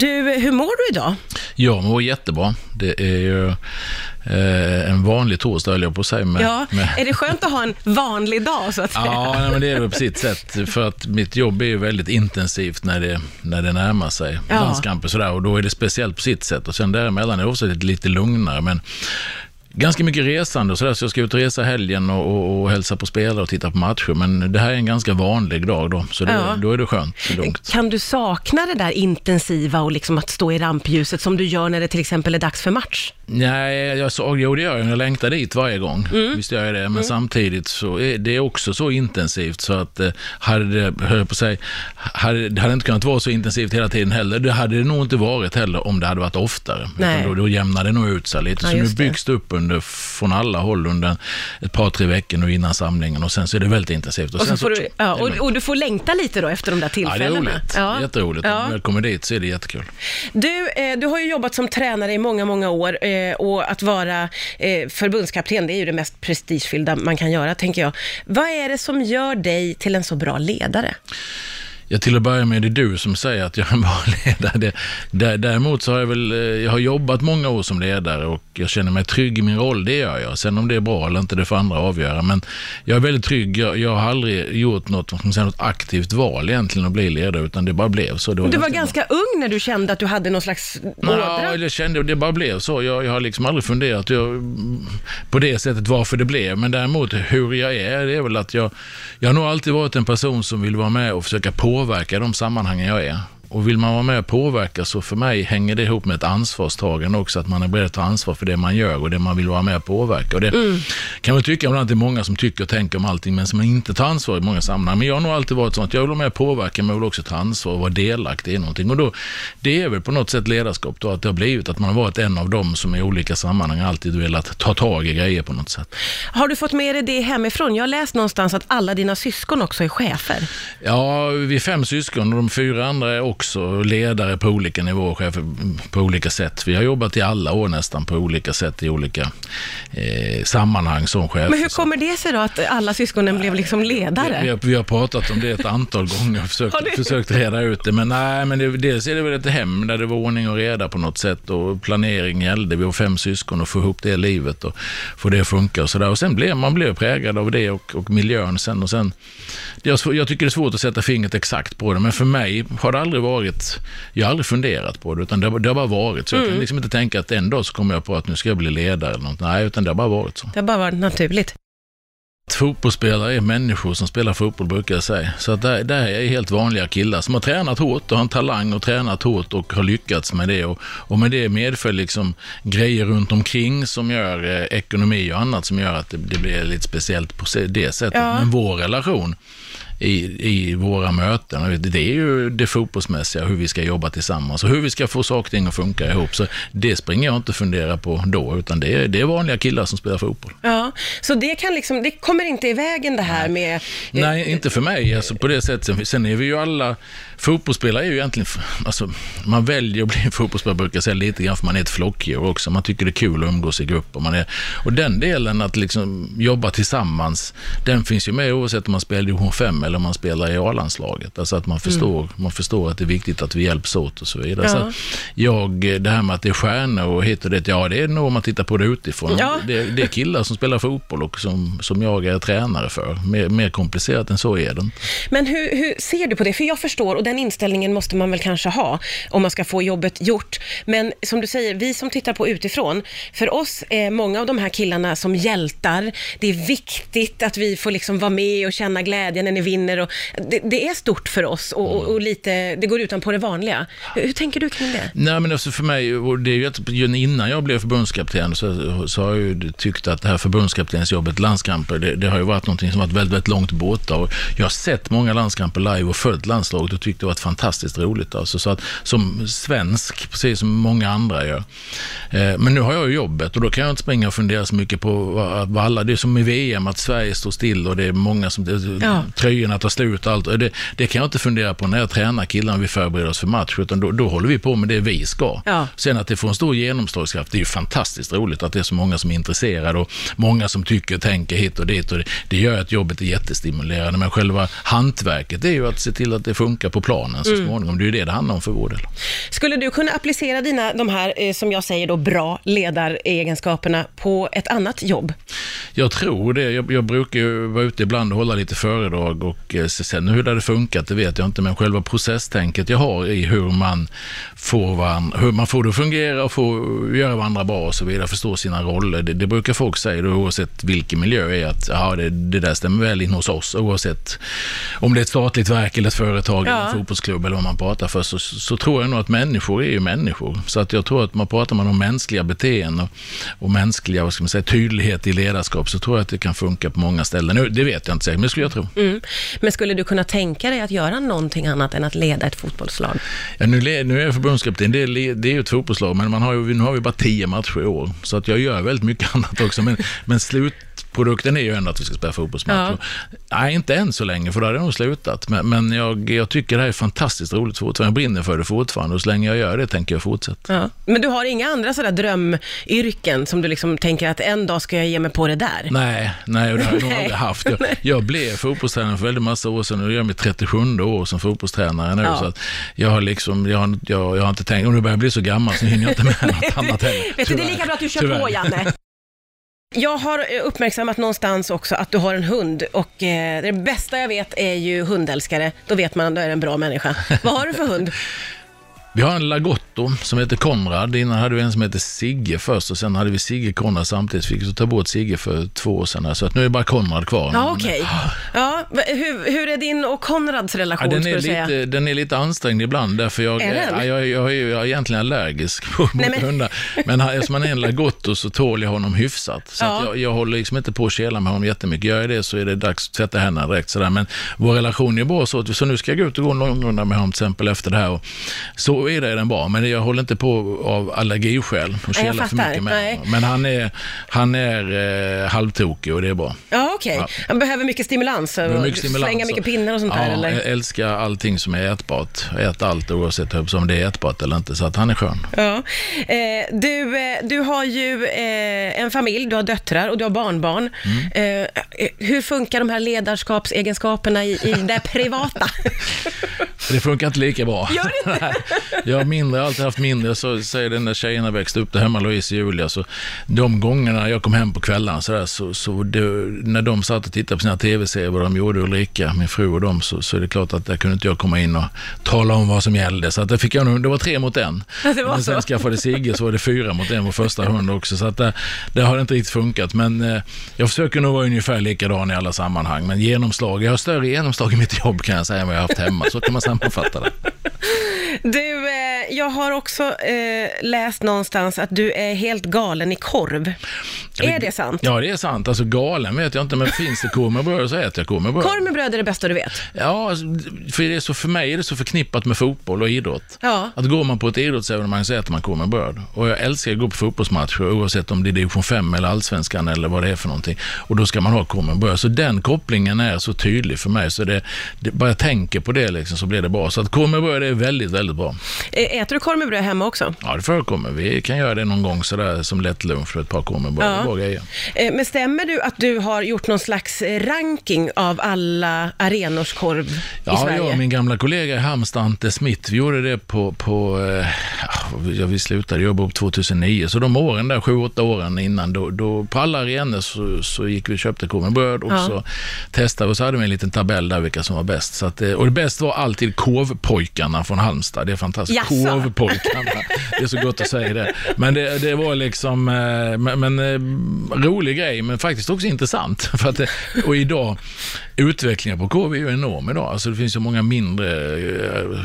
Du, hur mår du idag? Jag mår jättebra. Det är ju eh, en vanlig torsdag, höll jag på att säga. Med, Ja, med, är det skönt att ha en vanlig dag så att säga? Ja, nej, men det är det på sitt sätt. För att mitt jobb är ju väldigt intensivt när det, när det närmar sig Ja. landskamper sådär. Och då är det speciellt på sitt sätt. Och sen däremellan är det också lite, lite lugnare. Men ganska mycket resande och sådär. Så jag ska ut och resa helgen och, och, och hälsa på spelare och titta på matcher. Men det här är en ganska vanlig dag då. Så det, Ja. då är det skönt. Lugnt. Kan du sakna det där intensiva och liksom att stå i rampljuset som du gör när det till exempel är dags för match? Nej, jag sa, jo det gör jag. Jag längtar dit varje gång. Mm. Visst gör jag det. Men samtidigt så är det också så intensivt så att eh, hade det, på säga, hade, det hade inte kunnat vara så intensivt hela tiden heller. Det hade det nog inte varit heller om det hade varit oftare. Nej. Utan Då, då jämnar det nog ut sig lite. Ja, så nu byggs det upp under, från alla håll under ett par, tre veckor nu innan samlingen och sen så är det väldigt intensivt. Och, så sen får du, ja, och, och du får längta lite då efter de där Ja, det är tillfällena. roligt. Ja. Jätteroligt. Ja. När jag kommer dit så är det jättekul. Du, eh, du har ju jobbat som tränare i många, många år eh, Eh, och att vara eh, förbundskapten, det är ju det mest prestigefyllda man kan göra, tänker jag. Vad är det som gör dig till en så bra ledare? Ja, till att börja med är det du som säger att jag är en bra ledare. Däremot så har jag väl, eh, jag har jobbat många år som ledare och jag känner mig trygg i min roll, det gör jag. Sen om det är bra eller inte, det får andra avgöra. Men jag är väldigt trygg, jag, jag har aldrig gjort något, säga, något aktivt val egentligen att bli ledare, utan det bara blev så. Det Du var bra. ganska ung när du kände att du hade någon slags ådra. Ja, jag kände det bara blev så. Jag, jag har liksom aldrig funderat jag, på det sättet varför det blev. Men däremot hur jag är, det är väl att jag, jag har nog alltid varit en person som vill vara med och försöka påverka de sammanhangen jag är. Och vill man vara med och påverka så för mig hänger det ihop med ett ansvarstagande också, att man är beredd att ta ansvar för det man gör och det man vill vara med och påverka. Och det kan man tycka ibland att det är många som tycker och tänker om allting, men som inte tar ansvar i många sammanhang. Men jag har nog alltid varit så att jag vill vara med och påverka, men jag vill också ta ansvar och vara delaktig i någonting. Och då, det är väl på något sätt ledarskap då, att det har blivit att man har varit en av dem som i olika sammanhang alltid velat ta tag i grejer på något sätt. Har du fått med dig det hemifrån? Jag har läst någonstans att alla dina syskon också är chefer. Ja, vi är fem syskon och de fyra andra är också ledare på olika nivåer, chefer på olika sätt. Vi har jobbat i alla år nästan på olika sätt i olika eh, sammanhang som chefer. Men hur kommer det sig då att alla syskonen blev liksom ledare? Vi har, vi har pratat om det ett antal gånger och försökt, försökt reda ut det. Men nej, men det, dels är det väl ett hem där det var ordning och reda på något sätt och planering gällde. Vi var fem syskon och få ihop det livet och få det att funka och sådär. Och sen blev man blev präglad av det och, och miljön sen. Och sen svå- jag tycker det är svårt att sätta fingret exakt på det, men för mig har det aldrig varit, jag har aldrig funderat på det, utan det, har- det har bara varit. Så jag kan liksom inte tänka att en dag så kommer jag på att nu ska jag bli ledare eller något. Nej, utan det har bara varit så. Det har bara varit naturligt. Fotbollsspelare är människor som spelar fotboll brukar jag säga. Så att det, det här är helt vanliga killar som har tränat hårt och har en talang och tränat hårt och har lyckats med det. Och, och med det medför liksom grejer runt omkring som gör eh, ekonomi och annat som gör att det, det blir lite speciellt på det sättet. Ja. Men vår relation i, i våra möten. Det är ju det fotbollsmässiga, hur vi ska jobba tillsammans och hur vi ska få saker och ting att funka ihop. Så det springer jag inte och funderar på då, utan det är, det är vanliga killar som spelar fotboll. Ja, så det kan liksom, det kommer inte i vägen det här med... Nej, inte för mig. Alltså på det sättet. Sen är vi ju alla, fotbollsspelare är ju egentligen, alltså man väljer att bli en fotbollsspelare brukar jag säga lite grann för man är ett flockdjur också. Man tycker det är kul att umgås i grupp. Och, man är, och den delen att liksom jobba tillsammans, den finns ju med oavsett om man spelar i division 5 eller om man spelar i A-landslaget. Alltså att man förstår, man förstår att det är viktigt att vi hjälps åt och så vidare. Ja. Så jag, det här med att det är stjärnor och hit och dit, ja det är nog om man tittar på det utifrån. Ja. Det, det är killar som spelar fotboll och som, som jag är tränare för. Mer, mer komplicerat än så är det. Men hur, hur ser du på det? För jag förstår, och den inställningen måste man väl kanske ha om man ska få jobbet gjort. Men som du säger, vi som tittar på utifrån, för oss är många av de här killarna som hjältar. Det är viktigt att vi får liksom vara med och känna glädjen när ni vinner. Och det, det är stort för oss och, och, och lite, det går utanpå det vanliga. Hur, hur tänker du kring det? Nej, men alltså för mig, och det är ju att innan jag blev förbundskapten så, så har jag ju tyckt att det här förbundskaptensjobbet, landskamper, det, det har ju varit någonting som varit väldigt, väldigt långt borta. Och jag har sett många landskamper live och följt landslaget och tyckt det varit fantastiskt roligt. Alltså, så att som svensk, precis som många andra gör. Eh, men nu har jag jobbet och då kan jag inte springa och fundera så mycket på vad, vad alla, det är som i VM, att Sverige står still och det är många som, det, Ja. tröjorna tar slut och allt. Och Det, det kan jag inte fundera på när jag tränar killarna vi förbereder oss för match, utan då, då håller vi på med det vi ska. Ja. Sen att det får en stor genomslagskraft, det är ju fantastiskt roligt att det är så många som är intresserade och många som tycker och tänker hit och dit. Och det, det gör att jobbet är jättestimulerande, men själva hantverket är ju att se till att det funkar på planen så Mm. småningom. Det är ju det det handlar om för vår del. Skulle du kunna applicera dina, de här, eh, som jag säger då, bra ledaregenskaperna på ett annat jobb? Jag tror det. Jag, jag brukar ju vara ute ibland och hålla lite föredrag och eh, sen hur det hade funkat, det vet jag inte, men själva processtänket jag har i hur man får, varann, hur man får det att fungera och får göra varandra bra och så vidare, förstå sina roller. Det, det brukar folk säga då, oavsett vilken miljö är att ja, det, det där stämmer väl in hos oss, oavsett om det är ett statligt verk eller ett företag eller Ja. Fotbollsklubb eller vad man pratar för, så, så tror jag nog att människor är ju människor. Så att jag tror att man pratar man om mänskliga beteenden och, och mänskliga, vad ska man säga, tydlighet i ledarskap, så tror jag att det kan funka på många ställen. Nu, det vet jag inte säkert, men det skulle jag tro. Mm. Men skulle du kunna tänka dig att göra någonting annat än att leda ett fotbollslag? Ja, nu, nu är jag förbundskapten, det är, det är ju ett fotbollslag, men man har ju, nu har vi bara tio matcher i år. Så att jag gör väldigt mycket annat också, men, men slutprodukten är ju ändå att vi ska spela fotbollsmatcher. Nej, inte än så länge, för då hade jag nog slutat. Men, men jag, jag tycker det här är fantastiskt roligt fortfarande. Jag brinner för det fortfarande och så länge jag gör det tänker jag fortsätta. Ja. Men du har inga andra sådär drömyrken som du liksom tänker att en dag ska jag ge mig på det där? Nej, nej, och det har jag nog aldrig haft. Jag, jag blev fotbollstränare för väldigt massa år sedan och jag är mitt 37 år som fotbollstränare nu. Ja. Så att jag har liksom, jag, har- jag, jag har inte tänkt, om du börjar bli så gammal så hinner jag inte med något annat heller. Vet du, det är lika bra att du kör Tyvärr. på, Janne. Jag har uppmärksammat någonstans också att du har en hund och eh, det bästa jag vet är ju hundälskare. Då vet man att du är en bra människa. Vad har du för hund? Vi har en Lagotto som heter Konrad. Innan hade vi en som heter Sigge först och sen hade vi Sigge Konrad samtidigt. Fick så ta bort Sigge för två år sedan. här, Så att nu är det bara Konrad kvar. Ja, okej. Ja, hur, hur är din och Konrads relation, Ja, den, är du säga? lite, den är lite ansträngd ibland därför jag, Är ja, jag, jag, ju- jag är egentligen allergisk mot Nej, men- hundar. Men eftersom han är en Lagotto så tål jag honom hyfsat. Så Ja. jag, jag håller liksom inte på att kela med honom jättemycket. Gör jag det så är det dags att tvätta händerna direkt. Sådär. Men vår relation är bra så, att, så nu ska jag gå ut och gå en långrunda med honom till exempel efter det här. Och, så är det den bra, men jag håller inte på av allergiskäl och kela för mycket med Nej. Men han är, han är eh, halvtokig och det är bra. Ja, okej. Ja. Han behöver mycket stimulans, behöver mycket stimulans. slänga mycket pinnar och sånt ja, där, eller? Jag älskar allting som är ätbart. Ät allt oavsett om det är ätbart eller inte. Så att han är skön. Ja. Eh, du, eh, du har ju eh, en familj, du har döttrar och du har barnbarn. Mm. Eh, eh, hur funkar de här ledarskapsegenskaperna i, i det privata? Det funkar inte lika bra. Gör det inte? Jag har mindre, alltid haft mindre, så säger den där tjejerna växte upp där hemma, Louise och Julia, så de gångerna jag kom hem på kvällarna så, där, så, så det, när de satt och tittade på sina tv-serier, vad de gjorde, Ulrika, min fru och dem, så, så är det klart att där kunde inte jag komma in och tala om vad som gällde. Så att det, fick jag nog, det var tre mot en. Det var Men sen så. skaffade Sigge så var det fyra mot en, vår första hund också. Så att det, det har inte riktigt funkat. Men eh, jag försöker nog vara ungefär likadan i alla sammanhang. Men genomslag, jag har större genomslag i mitt jobb kan jag säga än vad jag har haft hemma. Så kan man sammanfatta det. Du, eh, jag har också eh, läst någonstans att du är helt galen i korv. Är det sant? Ja, det är sant. Alltså galen vet jag inte, men finns det korv med bröd så äter jag korv med bröd. Korv med bröd är det bästa du vet. Ja, alltså, för, det är så, för mig är det så förknippat med fotboll och idrott. Ja. Att går man på ett idrottsevenemang så äter man korv med bröd. Och jag älskar att gå på fotbollsmatcher oavsett om det är division 5 eller allsvenskan eller vad det är för någonting. Och då ska man ha korv med bröd. Så den kopplingen är så tydlig för mig. Så det, det, bara jag tänker på det liksom, så blir det bra. Så att korv med bröd är väldigt, väldigt bra. Eh, Äter du korv med bröd hemma också? Ja, det förekommer. Vi kan göra det någon gång sådär som lätt lunch för ett par korv med bröd. Ja. Grejer. Men stämmer du att du har gjort någon slags ranking av alla arenors korv i Ja, Sverige? jag och min gamla kollega i Halmstad, Ante Smith, vi gjorde det på, på eh, ja, vi slutade jobba upp 2009, så de åren där, sju, åtta åren innan, då, då på alla arenor så, så gick vi och köpte korv med bröd och Ja. så testade vi och så hade vi en liten tabell där vilka som var bäst. Så att, eh, och det bästa var alltid korvpojkarna från Halmstad, det är fantastiskt. Jaså? Korvpojkarna, det är så gott att säga det. Men det, det var liksom, eh, men, men eh, rolig grej, men faktiskt också intressant. För att, och idag, utvecklingen på korv är ju enorm idag. Alltså det finns ju många mindre,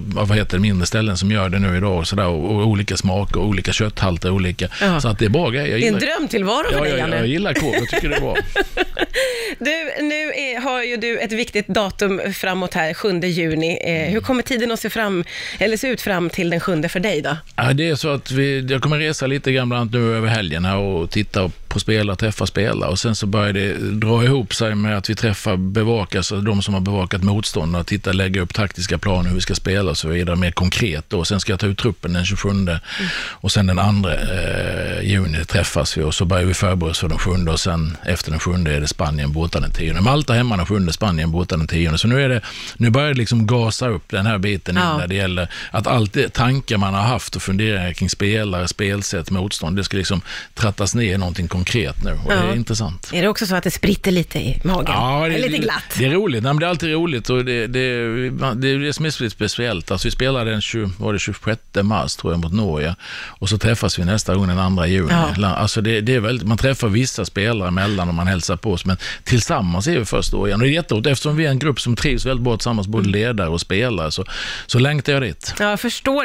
vad heter det, mindre ställen som gör det nu idag och, sådär, olika smaker, och olika kötthalter, olika. Ja. Så att det är bra grejer. Jag Det är en gillar, drömtillvaro för ja, dig, jag, Janne. jag gillar korv, jag tycker det är bra. Du, nu är, har ju du ett viktigt datum framåt här, 7 juni. Eh, hur kommer tiden att se, fram, eller se ut fram till den 7 för dig då? Ja, det är så att vi, jag kommer resa lite grann bland annat nu över helgen här och titta på spelare, träffa spelare och sen så börjar det dra ihop sig med att vi träffar bevaka, alltså de som har bevakat motståndare, titta, lägga upp taktiska planer hur vi ska spela och så vidare mer konkret då. Sen ska jag ta ut truppen den 27 sjunde. Och sen den andra eh, juni träffas vi och så börjar vi förbereda oss för den sjunde och sen efter den sjunde är det Spanien borta den tionde. Malta hemma den sjunde, Spanien borta den tionde. Så nu, är det, nu börjar det liksom gasa upp den här biten Ja. när det gäller att allt det tankar man har haft och funderingar kring spelare, spelsätt, motstånd, det ska liksom trattas ner i någonting konkret nu och det Ja. är intressant. Är det också så att det spritter lite i magen? Ja, det, lite glatt? Det är roligt. Nej, men det är alltid roligt och det, det, det är det som är speciellt. Alltså, vi spelade den 20, var det 26 mars tror jag mot Norge och så träffas vi nästa gång den 2 juni. Ja. Alltså, det, det är väldigt, man träffar vissa spelare emellan och man hälsar på oss, men tillsammans är vi först då igen. Och det är jätteroligt eftersom vi är en grupp som trivs väldigt bra tillsammans, både ledare och spelare, så, så längtar jag dit. Ja, jag förstår